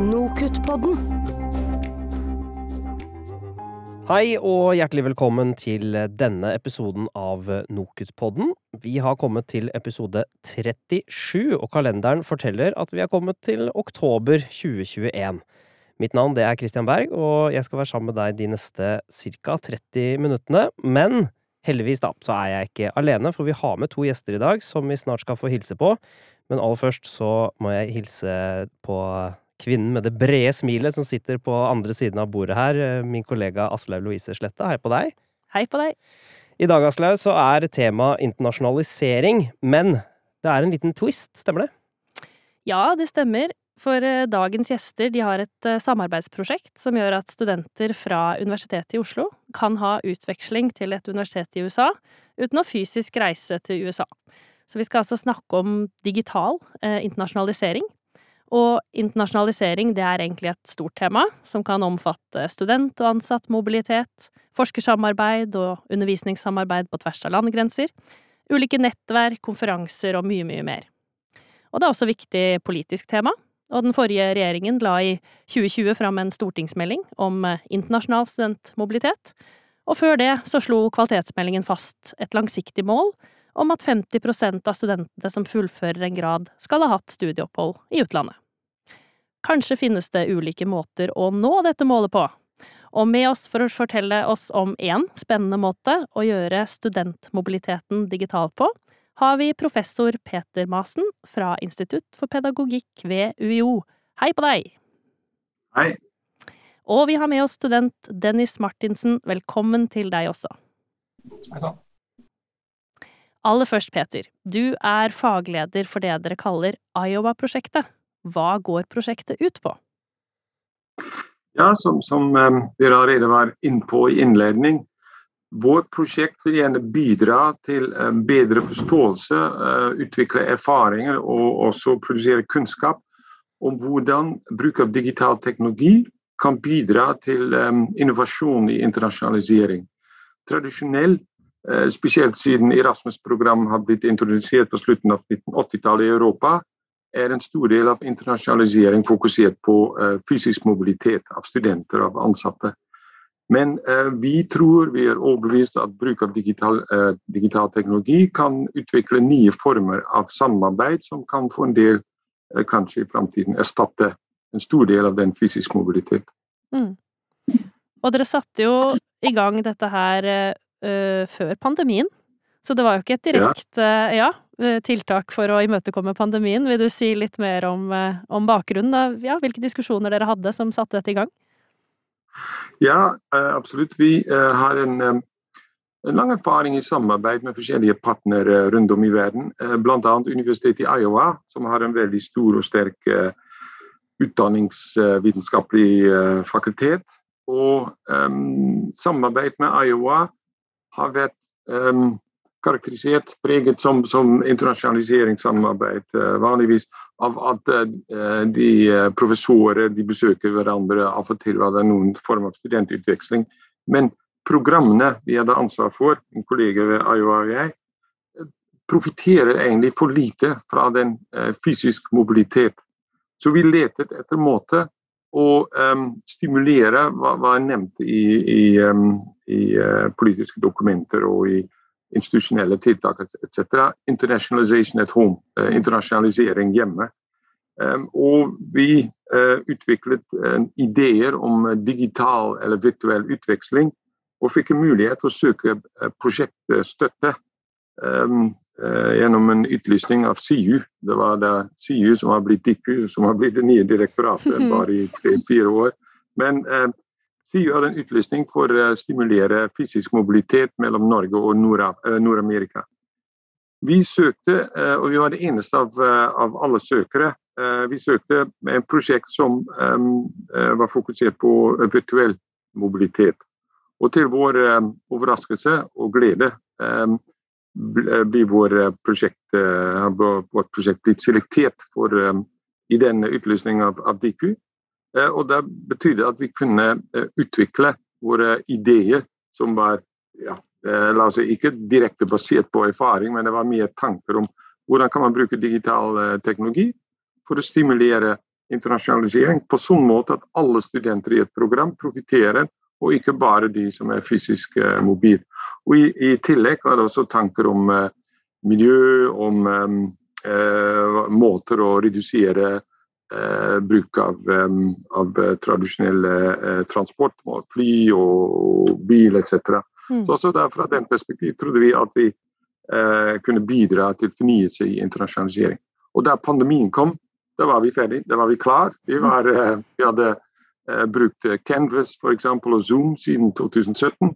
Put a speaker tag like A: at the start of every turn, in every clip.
A: Nokutt-podden.
B: Hei og hjertelig velkommen til denne episoden av Nokutt-podden. Vi har kommet til episode 37, og kalenderen forteller at vi har kommet til oktober 2021. Mitt navn er Christian Berg, og jeg skal være sammen med deg de neste ca. 30 minuttene. Men heldigvis da, så er jeg ikke alene, for vi har med to gjester i dag som vi snart skal få hilse på. Men aller først så må jeg hilse på kvinnen med det brede smilet som sitter på andre siden av bordet her, min kollega Aslaug Louise Sletta. Hei på deg.
C: Hei på deg.
B: I dag, Aslaug, så er tema internasjonalisering, men det er en liten twist, stemmer det?
C: Ja, det stemmer. For eh, dagens gjester de har et eh, samarbeidsprosjekt som gjør at studenter fra Universitetet i Oslo kan ha utveksling til et universitet i USA uten å fysisk reise til USA. Så vi skal altså snakke om digital eh, internasjonalisering. Og internasjonalisering det er egentlig et stort tema, som kan omfatte student- og ansattmobilitet, forskersamarbeid og undervisningssamarbeid på tvers av landegrenser, ulike nettverk, konferanser og mye, mye mer. Og det er også viktig politisk tema, og den forrige regjeringen la i 2020 fram en stortingsmelding om eh, internasjonal studentmobilitet, og før det så slo kvalitetsmeldingen fast et langsiktig mål om at 50% av studentene som fullfører en grad, skal ha hatt studieopphold i utlandet. Kanskje finnes det ulike måter å nå dette målet på. Og med oss for å fortelle oss om én spennende måte å gjøre studentmobiliteten digital på, har vi professor Peter Masen fra Institutt for pedagogikk ved UiO. Hei på deg!
D: Hei.
C: Og vi har med oss student Dennis Martinsen. Velkommen til deg også.
D: Hei sann.
C: Aller først, Peter. Du er fagleder for det dere kaller Iowa-prosjektet. Hva går prosjektet ut på?
D: Ja, som, som um, dere allerede var inne på i innledning, vårt prosjekt vil gjerne bidra til um, bedre forståelse, uh, utvikle erfaringer og også produsere kunnskap om hvordan bruk av digital teknologi kan bidra til innovasjon i internasjonalisering. Tradisjonell, spesielt siden Erasmus-programmet har blitt introdusert på slutten av 1980-tallet i Europa, er en stor del av internasjonalisering fokusert på uh, fysisk mobilitet av studenter og ansatte. Men uh, vi tror vi er overbevist at bruk av digital, uh, digital, teknologi kan utvikle nye former av samarbeid som kan få en del, kanskje i framtiden, erstatte en stor del av den fysiske mobilitet.
C: Mm. Og dere satte jo i gang dette her før pandemien. Så det var jo ikke et direkte ja. ja, tiltak for å imøtekomme pandemien. Vil du si litt mer om, om bakgrunnen? Da? Ja, hvilke diskusjoner dere hadde som satte dette i gang?
D: Ja, absolutt. Vi har en, en lang erfaring i samarbeid med forskjellige partnere rundt om i verden. Bl.a. Universitetet i Iowa, som har en veldig stor og sterk utdanningsvitenskapelig fakultet. Og um, samarbeid med Iowa har vært um, karakterisert, preget som, som internasjonaliseringssamarbeid. Uh, vanligvis av at uh, de uh, professorer de besøker hverandre av og til var det noen form av studentutveksling. Men programmene vi hadde ansvar for, en kollega ved Iowa og profitterer egentlig for lite fra den fysisk mobilitet. Så vi letet etter måte å um, stimulere hva, hva jeg nevnte i, i, um, i politiske dokumenter og i institusjonelle tiltak etc. Internationalization at home, uh, internasjonalisering hjemme. Um, og vi uh, utviklet uh, ideer om digital eller virtuell utveksling, og fikk en mulighet til å søke prosjektstøtte um, gjennom en utlysning av SIU. Det var da SIU som har blitt DIKU, som har blitt det nye direktoratet bare i tre-fire år. Men SIU hadde en utlysning for å stimulere fysisk mobilitet mellom Norge og Nord-Amerika. Vi søkte, og vi var det eneste av, av alle søkere. Vi søkte med et prosjekt som var fokusert på virtuell mobilitet. Og til vår overraskelse og glede blir vår prosjekt, vårt prosjekt blitt selektert for, i denne utlysningen av, av DIKU. Og Det betydde at vi kunne utvikle våre ideer som var ja, la oss si, ikke direkte basert på erfaring, men det var mye tanker om hvordan kan man bruke digital teknologi for å stimulere internasjonalisering på sånn måte at alle studenter i et program profitterer, og ikke bare de som er fysisk mobile. mobil. Og i, i, tillegg var det også tanker om miljø, om uh, måter å redusere bruk av, um, av tradisjonelle transport, fly og, og bil etc. Mm. Så også der, Fra den perspektiv trodde vi at vi kunne bidra til fornyelse i internasjonalisering. Og da pandemien kom, da var vi ferdig, da var vi klar. Vi, mm. var, uh, vi hadde uh, brukt Canvas for eksempel, og Zoom siden 2017.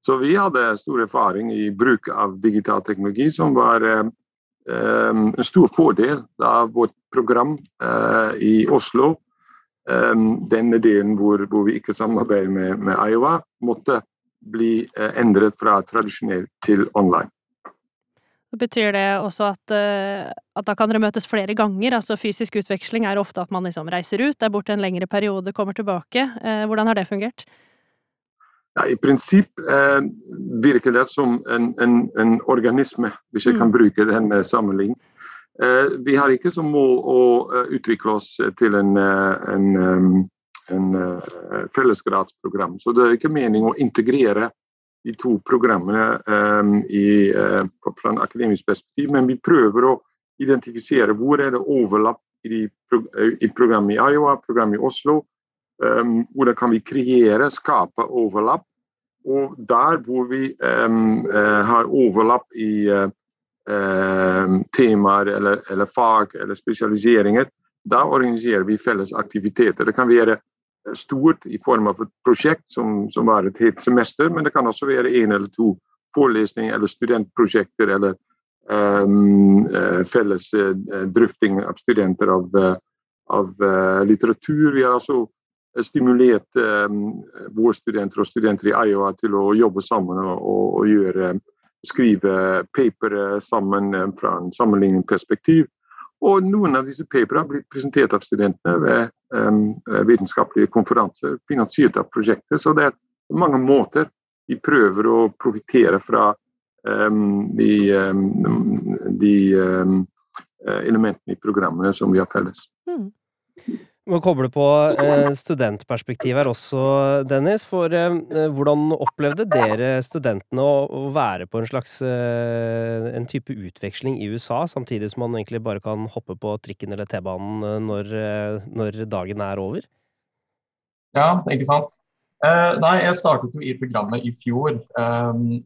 D: Så vi hadde stor erfaring i bruk av digital teknologi, som var en stor fordel da vårt program i Oslo, um, denne delen hvor, hvor, vi ikke samarbeider med, med Iowa, måtte bli endret fra tradisjonell til online.
C: Betyr det også at, uh, at, da kan dere møtes flere ganger? Altså fysisk utveksling er ofte at man liksom reiser ut, er borte en lengre periode, kommer tilbake. Hvordan har det fungert?
D: Ja, I prinsipp eh, virker det som en, en, en, organisme, hvis jeg kan mm. bruke den sammenligning. vi har ikke som mål å utvikle oss til en, en, en fellesgradsprogram. Så det er ikke meningen å integrere de to programmene um, i, fra en akademisk perspektiv, men vi prøver å identifisere hvor er det overlapp i, de, i programmet i Iowa, programmet i Oslo. Um, hvordan kan vi kreere, skape overlapp? Og der hvor vi um, uh, har overlapp i uh, temaer eller, eller, fag eller spesialiseringer, da organiserer vi felles aktiviteter. Det kan være stort i form av et prosjekt som, som varer et helt semester, men det kan også være en eller to forelesninger eller studentprosjekter eller um, felles uh, drøfting av studenter av, uh, av uh, litteratur. Vi har også stimulert um, våre studenter og studenter i Iowa til å jobbe sammen og, gjøre, skrive paper sammen fra en sammenligningsperspektiv. Og noen av disse paperne har blitt presentert av studentene ved vitenskapelige konferanser finansiert av prosjektet. Så det er mange måter vi prøver å profitere fra de, de elementene i programmene som vi har felles. Mm
B: må koble på studentperspektivet studentperspektiv her også, Dennis. For eh, hvordan opplevde dere studentene å, være på en slags eh, en type utveksling i USA, samtidig som man egentlig bare kan hoppe på trikken eller T-banen eh, når, eh, når, dagen er over?
A: Ja, ikke sant. Eh, nei, jeg startet jo i programmet i fjor,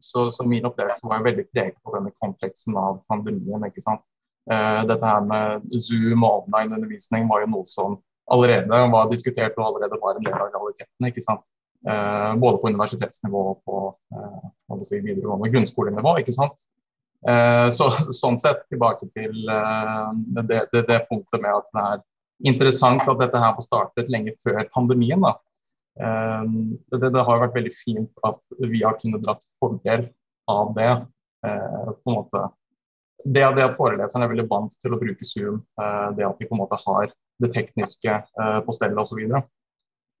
A: så, så, min opplevelse var jo veldig preget av denne kompleksen av pandemien. ikke sant. dette her med Zoom og online-undervisning var jo noe som allerede var diskutert og allerede var en del av realiteten. ikke sant? Eh, både på universitetsnivå og på eh, si, videregående grunnskolenivå. ikke sant? Eh, så, sånn sett tilbake til eh, det, det, det, punktet med at det er interessant at dette her var startet lenge før pandemien. da. Eh, det, det, har vært veldig fint at vi har kunnet dratt fordel av det. Eh, på en måte det, det, at foreleserne er veldig vant til å bruke Zoom, det at de på en måte har det tekniske eh, på stell osv.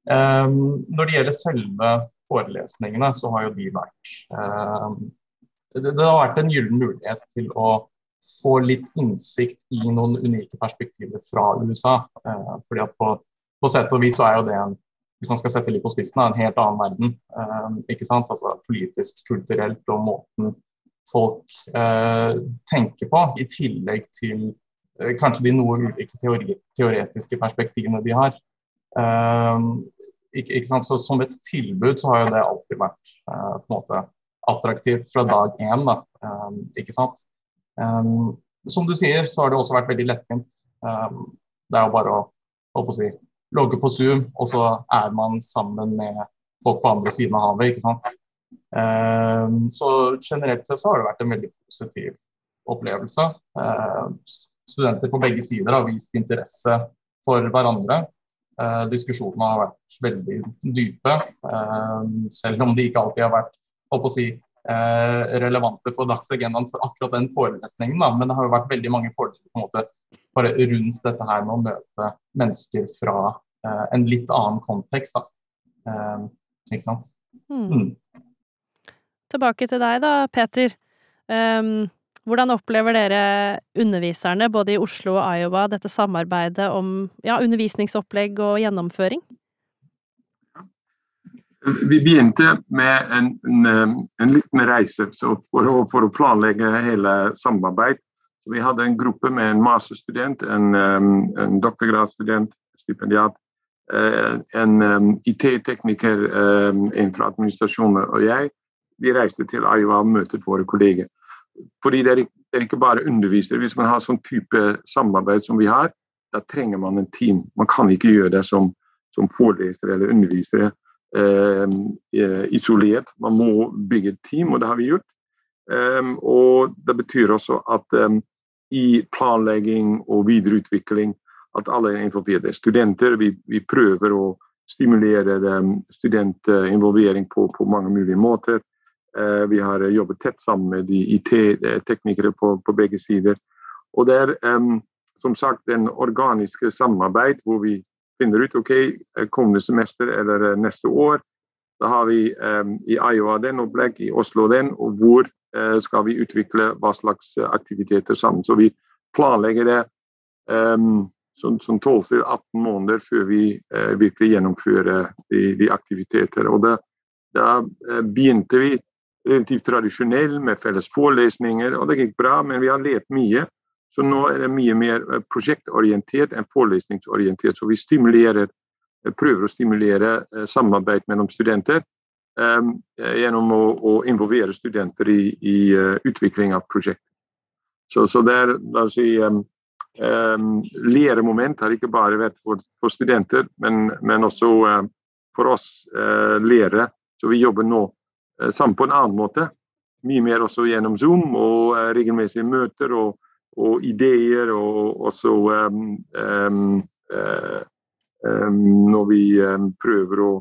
A: Um, når det gjelder selve forelesningene, så har jo de vært um, det, har vært en gyllen mulighet til å få litt innsikt i noen unike perspektiver fra USA. Uh, fordi at på, på sett og vis så er jo det en hvis man skal sette litt på spissen, en helt annen verden. Ikke sant? Altså Politisk, kulturelt og måten folk eh, tenker på, i tillegg til Eh, kanskje de noe ulike teoretiske perspektivene de har. Um, ikke, ikke så som et tilbud så har jo det alltid vært uh, på en måte attraktivt fra dag én. Um, ikke sant? Um, som du sier, så har det også vært veldig lettvint. det er jo bare å si, logge på Zoom, og så er man sammen med folk på andre siden av havet. ikke sant? så generelt sett så har det vært en veldig positiv opplevelse studenter på begge sider har vist interesse for hverandre. Eh, diskusjonene har vært veldig dype, eh, selv om de ikke alltid har vært å si, eh, relevante for dagsagendaen for akkurat den forelesningen. Da. Men det har jo vært veldig mange fordeler på en måte, rundt dette her med å møte mennesker fra eh, en litt annen kontekst. Da. Eh, ikke sant? Mm.
C: Mm. Tilbake til deg da, Peter. Um, Hvordan opplever dere underviserne både i Oslo og Iowa dette samarbeidet om ja, undervisningsopplegg og gjennomføring?
D: Vi begynte med en, en, en liten reise for å, for å, planlegge hele samarbeid. Vi hadde en gruppe med en masterstudent, en, en doktorgradsstudent, stipendiat, eh, en IT-tekniker, en fra administrasjonen og jeg. Vi reiste til Iowa og møtte våre kolleger. Fordi det er, det er ikke bare undervisere. Hvis man har sånn type samarbeid som vi har, da trenger man en team. Man kan ikke gjøre det som, som forelesere eller undervisere eh, isolert. Man må bygge et team, og det har vi gjort. Um, og det betyr også at um, i planlegging og videreutvikling at alle er involverte. Studenter, vi, vi prøver å stimulere um, studentinvolvering på, på mange mulige måter. Eh, vi har jobbet tett sammen med de IT-teknikere på, på, begge sider. Og det er som sagt en organisk samarbeid hvor vi finner ut ok, eh, kommende semester eller eh, neste år. Da har vi i Iowa den opplegg, i Oslo den, og hvor skal vi utvikle hva slags aktiviteter sammen. Så vi planlegger det um, som 12-18 måneder før vi uh, virkelig gjennomfører de, de aktiviteter. Og da, da begynte vi relativt tradisjonell med felles forelesninger, og det gikk bra, men vi har lært mye. Så nå er det mye mer eh, prosjektorientert enn forelesningsorientert. Så vi eh, prøver å stimulere eh, samarbeid mellom studenter um, gjennom å, å, involvere studenter i, i utvikling av prosjekter. Så, så det er la oss si, um, um, Læremoment har ikke bare vært for, for studenter, men, men også uh, for oss uh, lærere. Så vi jobber nå Eh, sammen på en annen måte. Mye mer også gjennom Zoom og eh, regelmessige møter og, og ideer. Og også um, um, um, når vi prøver å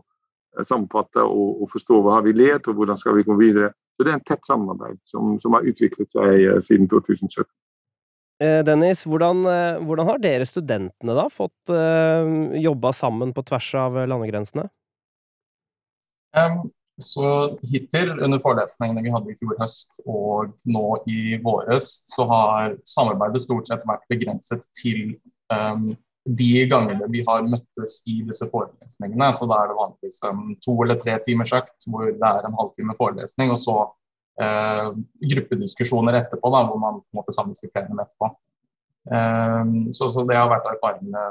D: sammenfatte og, og, forstå hva har vi lært og hvordan skal vi gå videre. Så Det er en tett samarbeid som, som har utviklet seg siden 2017.
B: Dennis, hvordan, hvordan, har dere studentene da fått uh, jobba sammen på tvers av landegrensene?
A: Um, så hittil under forelesningene vi hadde i fjor høst og nå i våres, så har samarbeidet stort sett vært begrenset til um, de gangene vi har møttes i disse forelesningene. Så da er det vanligvis en to eller tre timers økt hvor det er en halvtime forelesning, og så uh, gruppediskusjoner etterpå, da, hvor man på en måte samles i plenum etterpå. Um, så, så, det har vært erfaringene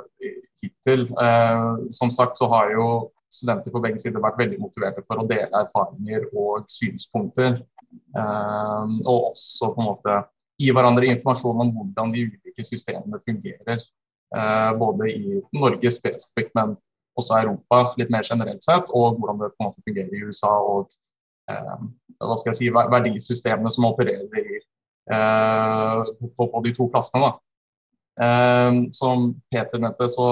A: hittil. Uh, som sagt så har jo studenter på begge sider vært veldig motiverte for å dele erfaringer og synspunkter. Um, og også på en måte gi hverandre informasjon om hvordan de ulike systemene fungerer. Uh, både i Norge spesifikt, men også Europa litt mer generelt sett. Og hvordan det på en måte fungerer i USA og um, hva skal jeg si, verdisystemene som opererer i, uh, på, på, de to plassene. Um, som Peter nevnte, så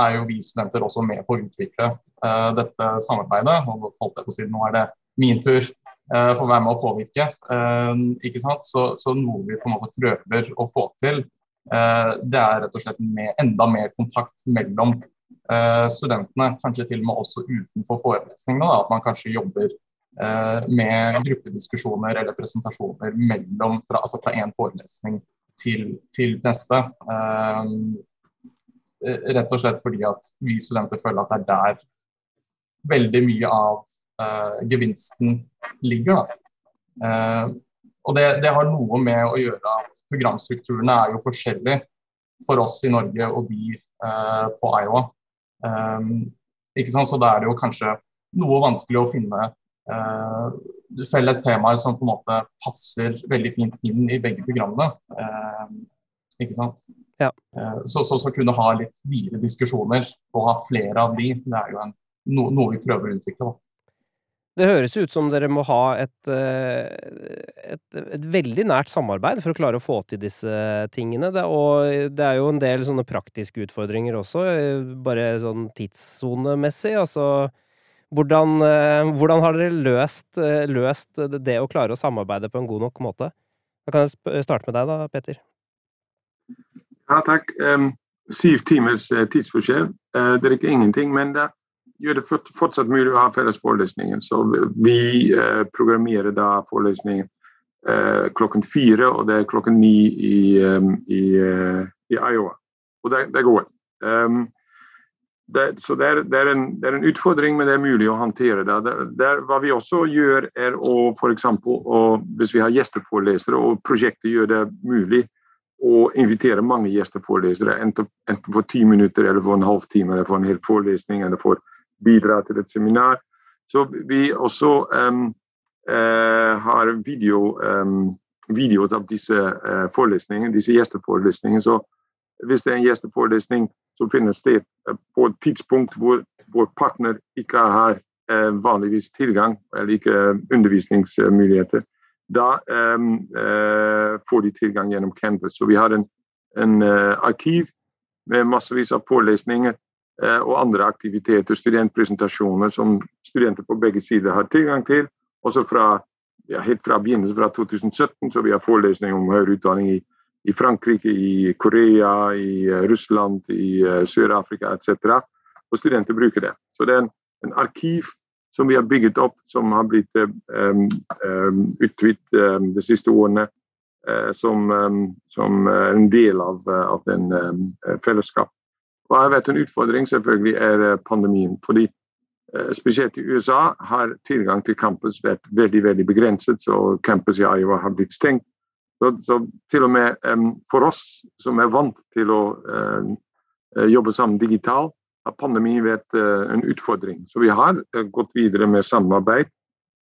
A: er jo vi studenter også med på å utvikle uh, dette samarbeidet. Og holdt jeg på å si, nå er det min tur uh, for å være med å påvirke. Uh, ikke sant? Så, så, noe vi på en måte prøver å få til, det er rett og slett med, enda mer kontakt mellom studentene. Kanskje til og med også utenfor forelesningene. At man kanskje jobber med gruppediskusjoner eller presentasjoner mellom, fra, altså forelesning til, til neste. Eh, rett og slett fordi at vi studenter føler at det er der veldig mye av uh, gevinsten ligger. Uh, og det, det, har noe med å gjøre at programstrukturene er jo forskjellige for oss i Norge og de uh, på Iowa. Um, ikke sant? Så da er det jo kanskje noe vanskelig å finne felles temaer som på en måte passer veldig fint inn i begge programmene. ikke sant?
B: Ja.
A: Eh, så, så, så kunne ha litt videre diskusjoner og ha flere av de, det er jo en, no, noe vi prøver å utvikle. Da.
B: Det høres ut som dere må ha et, eh, et, et, veldig nært samarbeid for å klare å få til disse tingene. Det, og det er jo en del sånne praktiske utfordringer også, bare sånn tidssonemessig. Altså hvordan, eh, hvordan, har dere løst, løst det å klare å samarbeide på en god nok måte? Da kan jeg starte med deg da, Peter.
D: Ja, takk. Um, syv timers uh, tidsforskjell. Uh, det er ikke ingenting, men det gjør det fortsatt mulig å ha felles forelesninger. Så vi uh, programmerer da forelesningen klokken fire, og det er klokken ni i, i, i Iowa. Og det, det går. Um, det, så det er, det, er en, det er, en, utfordring, men det er mulig å håndtere det. det hva vi også gjør, er å f.eks. hvis vi har gjesteforelesere og prosjektet gjør det mulig å invitere mange gjesteforelesere, enten, for ti minutter eller for en halvtime eller for en hel forelesning eller for å bidra til et seminar. Så vi også um, uh, har video, um, videoer av disse uh, forelesningene, disse gjesteforelesningene. Så hvis det er en gjesteforelesning som finner sted eh, på et tidspunkt hvor vår partner ikke har uh, vanligvis tilgang eller ikke undervisningsmuligheter. Da eh, får de tilgang gjennom Canvas. Så vi har en, en arkiv med massevis av forelesninger og andre aktiviteter, studentpresentasjoner, som studenter på begge sider har tilgang til. Også fra, ja, helt fra begynnelsen, fra 2017, så vi har forelesninger om høyere utdanning i i Frankrike, i Korea, i Russland, i Sør-Afrika etc. Og studenter bruker det. Så det er en, en, arkiv som vi har bygget opp, som har blitt um, um, utvidet um, de siste årene. Uh, som, som en del av, av den fellesskap. Hva har vært en utfordring, selvfølgelig, er pandemien. fordi Spesielt i USA har tilgang til campus vært veldig veldig begrenset. så Campus i Iowa har blitt stengt. Så, så til og med um, for oss som er vant til å uh, jobbe sammen digitalt, har pandemien vært uh, en utfordring. Så vi har uh, gått videre med samarbeid.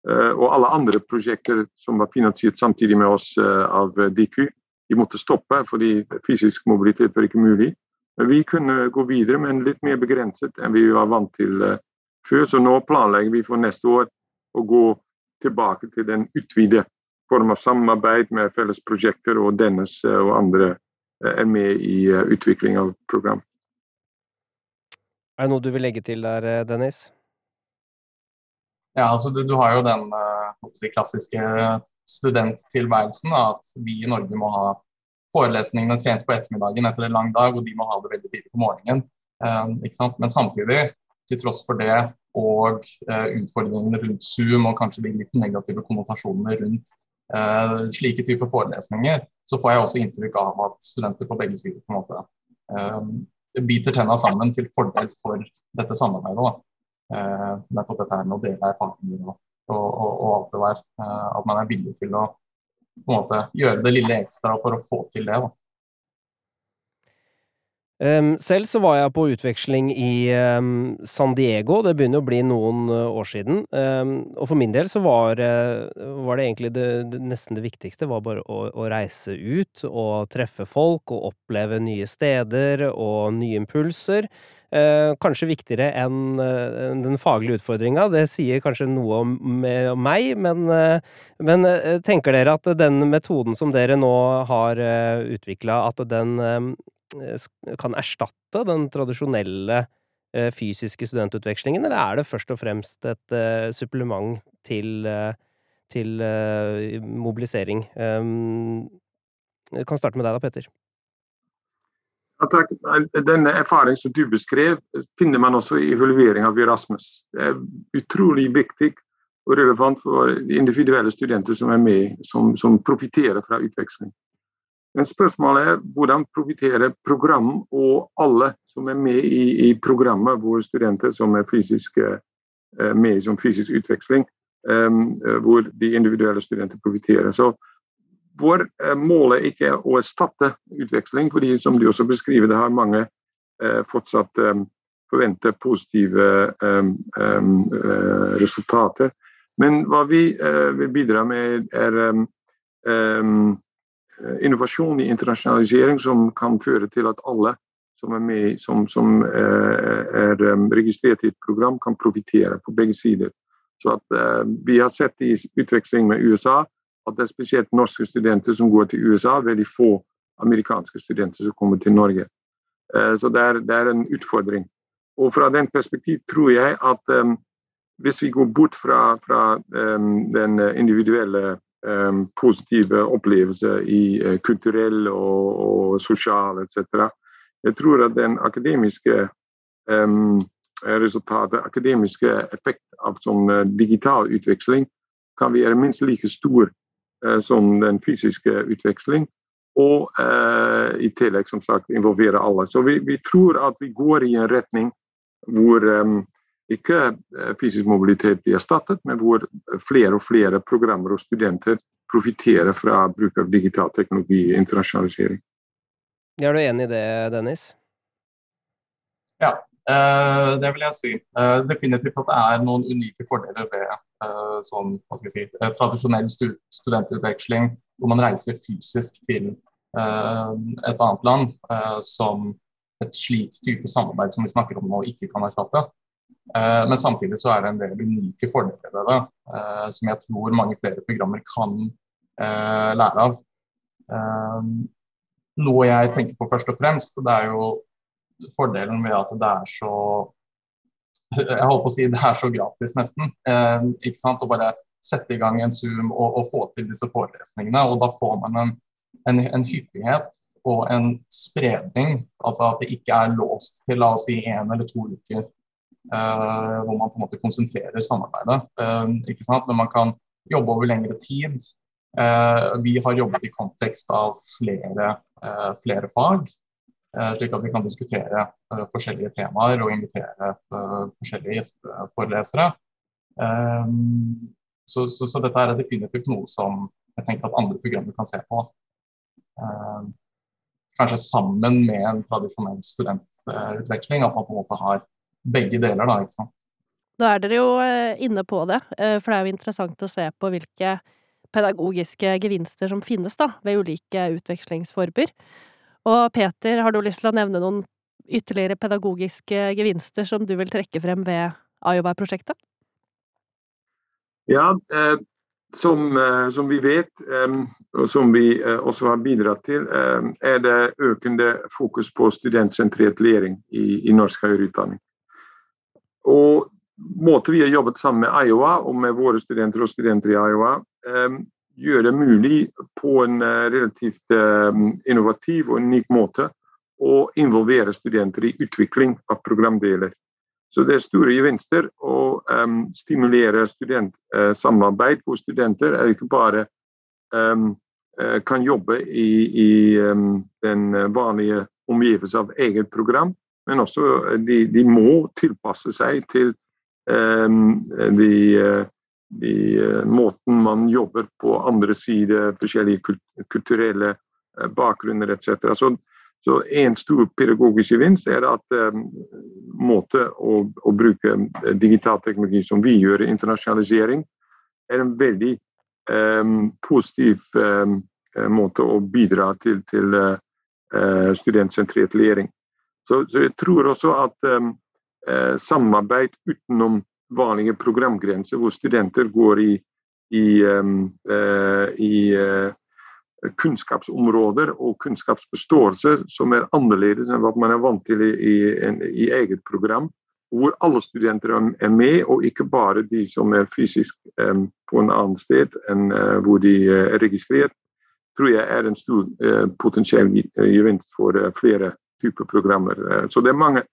D: og alle andre prosjekter som var finansiert samtidig med oss av DQ, de måtte stoppe fordi fysisk mobilitet var ikke mulig. Men vi kunne gå videre, men litt mer begrenset enn vi var vant til før. Så nå planlegger vi for neste år å gå tilbake til den utvidede form av samarbeid med felles prosjekter, og Dennis eh, og andre eh, er med i eh, utvikling av program.
B: Er det noe du vil legge til der, Dennis?
A: Ja, altså du, du har jo den si, klassiske studenttilværelsen. At vi i Norge må ha forelesningene sent på ettermiddagen etter en lang dag, og de må ha det veldig tidlig på morgenen. Eh, Men samtidig, til tross for det og eh, utfordringene rundt Zoom og kanskje de litt negative konnotasjonene rundt uh, slike typer forelesninger, så får jeg også inntrykk av at studenter på begge sider på en måte uh, biter tenna sammen til fordel for dette samarbeidet. Eh, nettopp dette her med å dele erfaringer og, og, og, alt det der. at man er villig til å på en måte, gjøre det lille ekstra for å få til det. da.
B: Um, selv så var jeg på utveksling i um, San Diego, det begynner å bli noen uh, år siden. Um, og for min del så var, uh, var det egentlig det, det, nesten det viktigste var bare å, å, reise ut og treffe folk og oppleve nye steder og nye impulser. Uh, kanskje viktigere enn den faglige utfordringa. Det sier kanskje noe om, meg, men, men tenker dere at den metoden som dere nå har utvikla, at den Eh, kan erstatte den tradisjonelle eh, fysiske studentutvekslingen, eller er det først og fremst et supplement til, til mobilisering? Jeg kan starte med deg da, Petter.
D: Ja, erfaringen som du beskrev, finner man også i evaluering av Erasmus. Det er utrolig viktig og relevant for individuelle studenter som er med, som, som profitterer fra utveksling. Men spørsmålet er hvordan profitterer program og alle som er med i, i programmet, hvor studenter som er fysisk, eh, med som fysisk utveksling, um, hvor de individuelle studenter profitterer. Så vår målet mål er ikke å erstatte utveksling, fordi som du også beskriver, det har mange uh, fortsatt um, forventer positive resultater. Men hva vi vil bidra med, er Eh, innovasjon i internasjonalisering som kan føre til at alle som er med, som, som eh, er eh, registrert i et program, kan profitere på begge sider. Så at Vi har sett i utveksling med USA at det er spesielt norske studenter som går til USA, veldig få amerikanske studenter som kommer til Norge. Så det er, det er en utfordring. Og Fra den perspektiv tror jeg at um, hvis vi går bort fra, fra um, den individuelle um, positive opplevelsen i uh, kulturell og, og sosial etc. Jeg tror at den akademiske resultatet, akademiske effekt av sånn digital utveksling kan være minst like stor som den fysiske utveksling. Og i tillegg som sagt involvere alle. Så vi, vi, tror at vi går i en retning hvor ikke fysisk mobilitet blir erstattet, men hvor flere og flere programmer og studenter profitterer fra bruk av digital teknologi i internasjonalisering.
B: Er du enig i det, Dennis?
A: Ja, det vil jeg si. Uh, definitivt at det er noen unike fordeler ved uh, sånn, si, tradisjonell stu studentutveksling, hvor man reiser fysisk til et annet land, som et slikt type samarbeid som vi snakker om nå, ikke kan erstatte. men samtidig så er det en del unike fordeler ved det, som jeg tror mange flere programmer kan lære av. noe jeg tenker på først og fremst, det er jo fordelen ved at det er så jeg holdt på å si det er så gratis, nesten. Eh, ikke sant? Å bare sette i gang en Zoom og, og, få til disse forelesningene. Og da får man en, en, en, hyppighet og en spredning. Altså at det ikke er låst til la oss si én eller to uker eh, hvor man på en måte konsentrerer samarbeidet. Eh, ikke sant? Men man kan jobbe over lengre tid. Eh, vi har jobbet i kontekst av flere, eh, flere fag. Eh, slik at vi kan diskutere uh, forskjellige temaer og invitere uh, forskjellige gjesteforelesere. Um, så, så, så, dette er definitivt noe som jeg tenker at andre programmer kan se på. Uh, kanskje sammen med en tradisjonell studentutveksling, at man på en måte har begge deler. Da, ikke sant?
C: Nå er dere jo inne på det, for det er jo interessant å se på hvilke pedagogiske gevinster som finnes da, ved ulike utvekslingsformer. Og Peter, har du lyst til å nevne noen ytterligere pedagogiske gevinster som du vil trekke frem ved Iowa-prosjektet?
D: Ja, eh, som, eh, som, vi vet, eh, og som vi eh, også har bidratt til, eh, er det økende fokus på studentsentrert læring i, i norsk høyere utdanning. Og måten vi har jobbet sammen med Iowa og med våre studenter og studenter i Iowa, eh, gjør det mulig på en eh, relativt eh, innovativ og unik måte å involvere studenter i utvikling av programdeler. Så det er store gevinster å um, stimulere studentsamarbeid hvor studenter er ikke bare um, kan jobbe i, i um, den vanlige omgivelse av eget program, men også de, de må tilpasse seg til de i eh, måten man jobber på andre sider, forskjellige kulturelle eh, bakgrunner etc. Så, så en stor pedagogisk gevinst er at um, måte å, å, bruke digital teknologi som vi gjør internasjonalisering, er en veldig um, positiv um, måte å bidra til, til uh, studentsentrert læring. Så, så, jeg tror også at samarbeid utenom vanlige programgrenser hvor studenter går i, i, uh, i uh, kunnskapsområder og kunnskapsforståelser som er annerledes enn hva man er vant til i, i, eget program. Hvor alle studenter er med, og ikke bare de som er fysisk på en annen sted enn uh, hvor de er registrert, tror jeg er en stor potensiell gevinst for flere typer programmer. så det er mange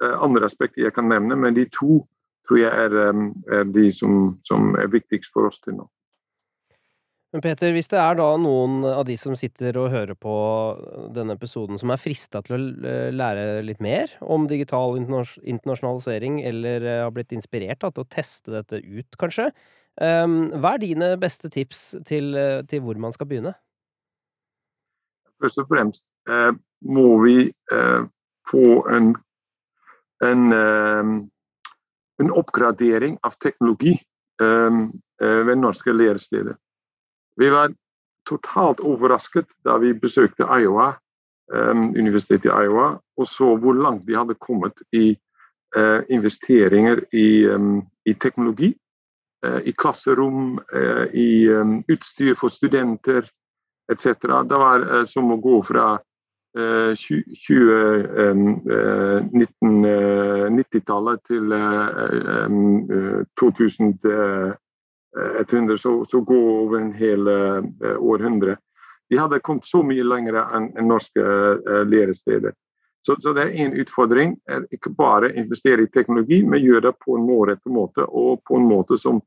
D: andre aspekter jeg kan nevne, men de to tror jeg er, er de som, som, er viktigst for oss til nå.
B: Men Peter, hvis det er da noen av de som sitter og hører på denne episoden, som er frista til å lære litt mer om digital internasjonalisering, eller eh, har blitt inspirert da, til å teste dette ut, kanskje, hva er dine beste tips til, eh, til hvor man skal begynne?
D: Først og fremst eh, må vi eh, få en, en eh, en oppgradering av teknologi um, ved norske læresteder. Vi var totalt overrasket da vi besøkte Iowa, um, universitetet i Iowa og så hvor langt de hadde kommet i uh, investeringer i, um, i teknologi. Uh, I klasserom, uh, i utstyr for studenter etc. Det var som å gå fra 1990-tallet eh, eh, til 2100, eh, så, så gå over en hel århundre. De hadde kommet så mye lenger enn norske læresteder. Så, så, det er en utfordring. Ikke bare investere i teknologi, men gjøre det på en målrettet måte, og på en måte som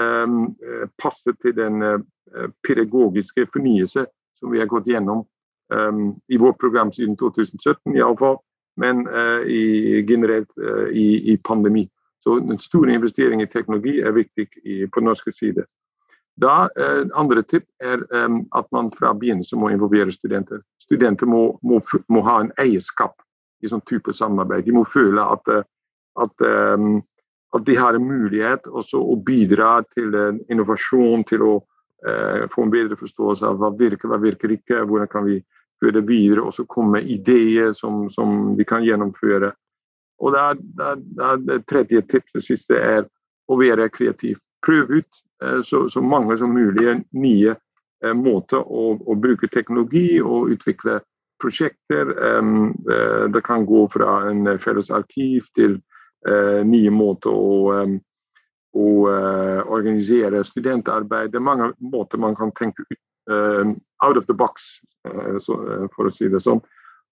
D: um, passer til den pedagogiske fornyelse som vi har gått gjennom i vårt program siden 2017, iallfall. Men uh, i, generelt uh, i, i, pandemi. Så en stor investering i teknologi er viktig i, på norske side. Da, uh, andre tipp er at man fra begynnelsen må involvere studenter. Studenter må, må, må, ha en eierskap i sånn type samarbeid. De må føle at, at at de har en mulighet også å bidra til innovasjon, til å få en bedre forståelse av hva virker, hva virker ikke, hvordan kan vi føre videre, og så komme ideer som, som vi kan gjennomføre. Og det, er, det, er, tredje tips, det siste, er å være kreativ. Prøv ut eh, så, så, mange som mulig nye eh, måter å, å, bruke teknologi og utvikle prosjekter. Um, det kan gå fra en felles arkiv til Eh, nye måter å, å eh, organisere studentarbeid. Det er mange måter man kan tenke ut, eh, out of the box, for å si det sånn.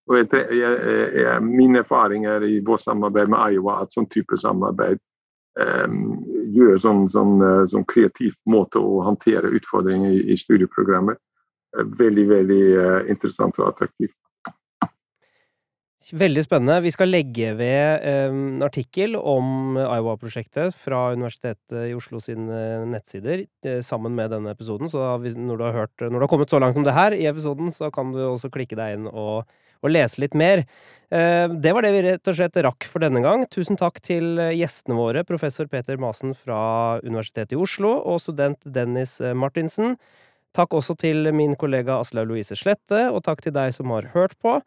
D: Og jeg, jeg, jeg, min erfaring er i vårt samarbeid med Iowa at sånn type samarbeid um, gjør sånn, sånn, sånn, kreativ måte å håndtere utfordringer i, i studieprogrammet. Veldig, veldig interessant og attraktivt.
B: Veldig spennende. Vi skal legge ved eh, en artikkel om Iowa-prosjektet fra Universitetet i Oslo sine nettsider eh, sammen med denne episoden. Så når du, har hørt, når du har kommet så langt om det her i episoden, så kan du også klikke deg inn og, og lese litt mer. Eh, det var det vi rett og slett rakk for denne gang. Tusen takk til gjestene våre, professor Peter Masen fra Universitetet i Oslo og student Dennis Martinsen. Takk også til min kollega Aslaug Louise Slette, og takk til deg som har hørt på.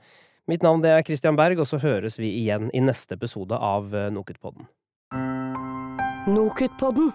B: Mitt navn er Christian Berg, og så høres vi igjen i neste episode av eh, Nokutpodden. Nokutpodden.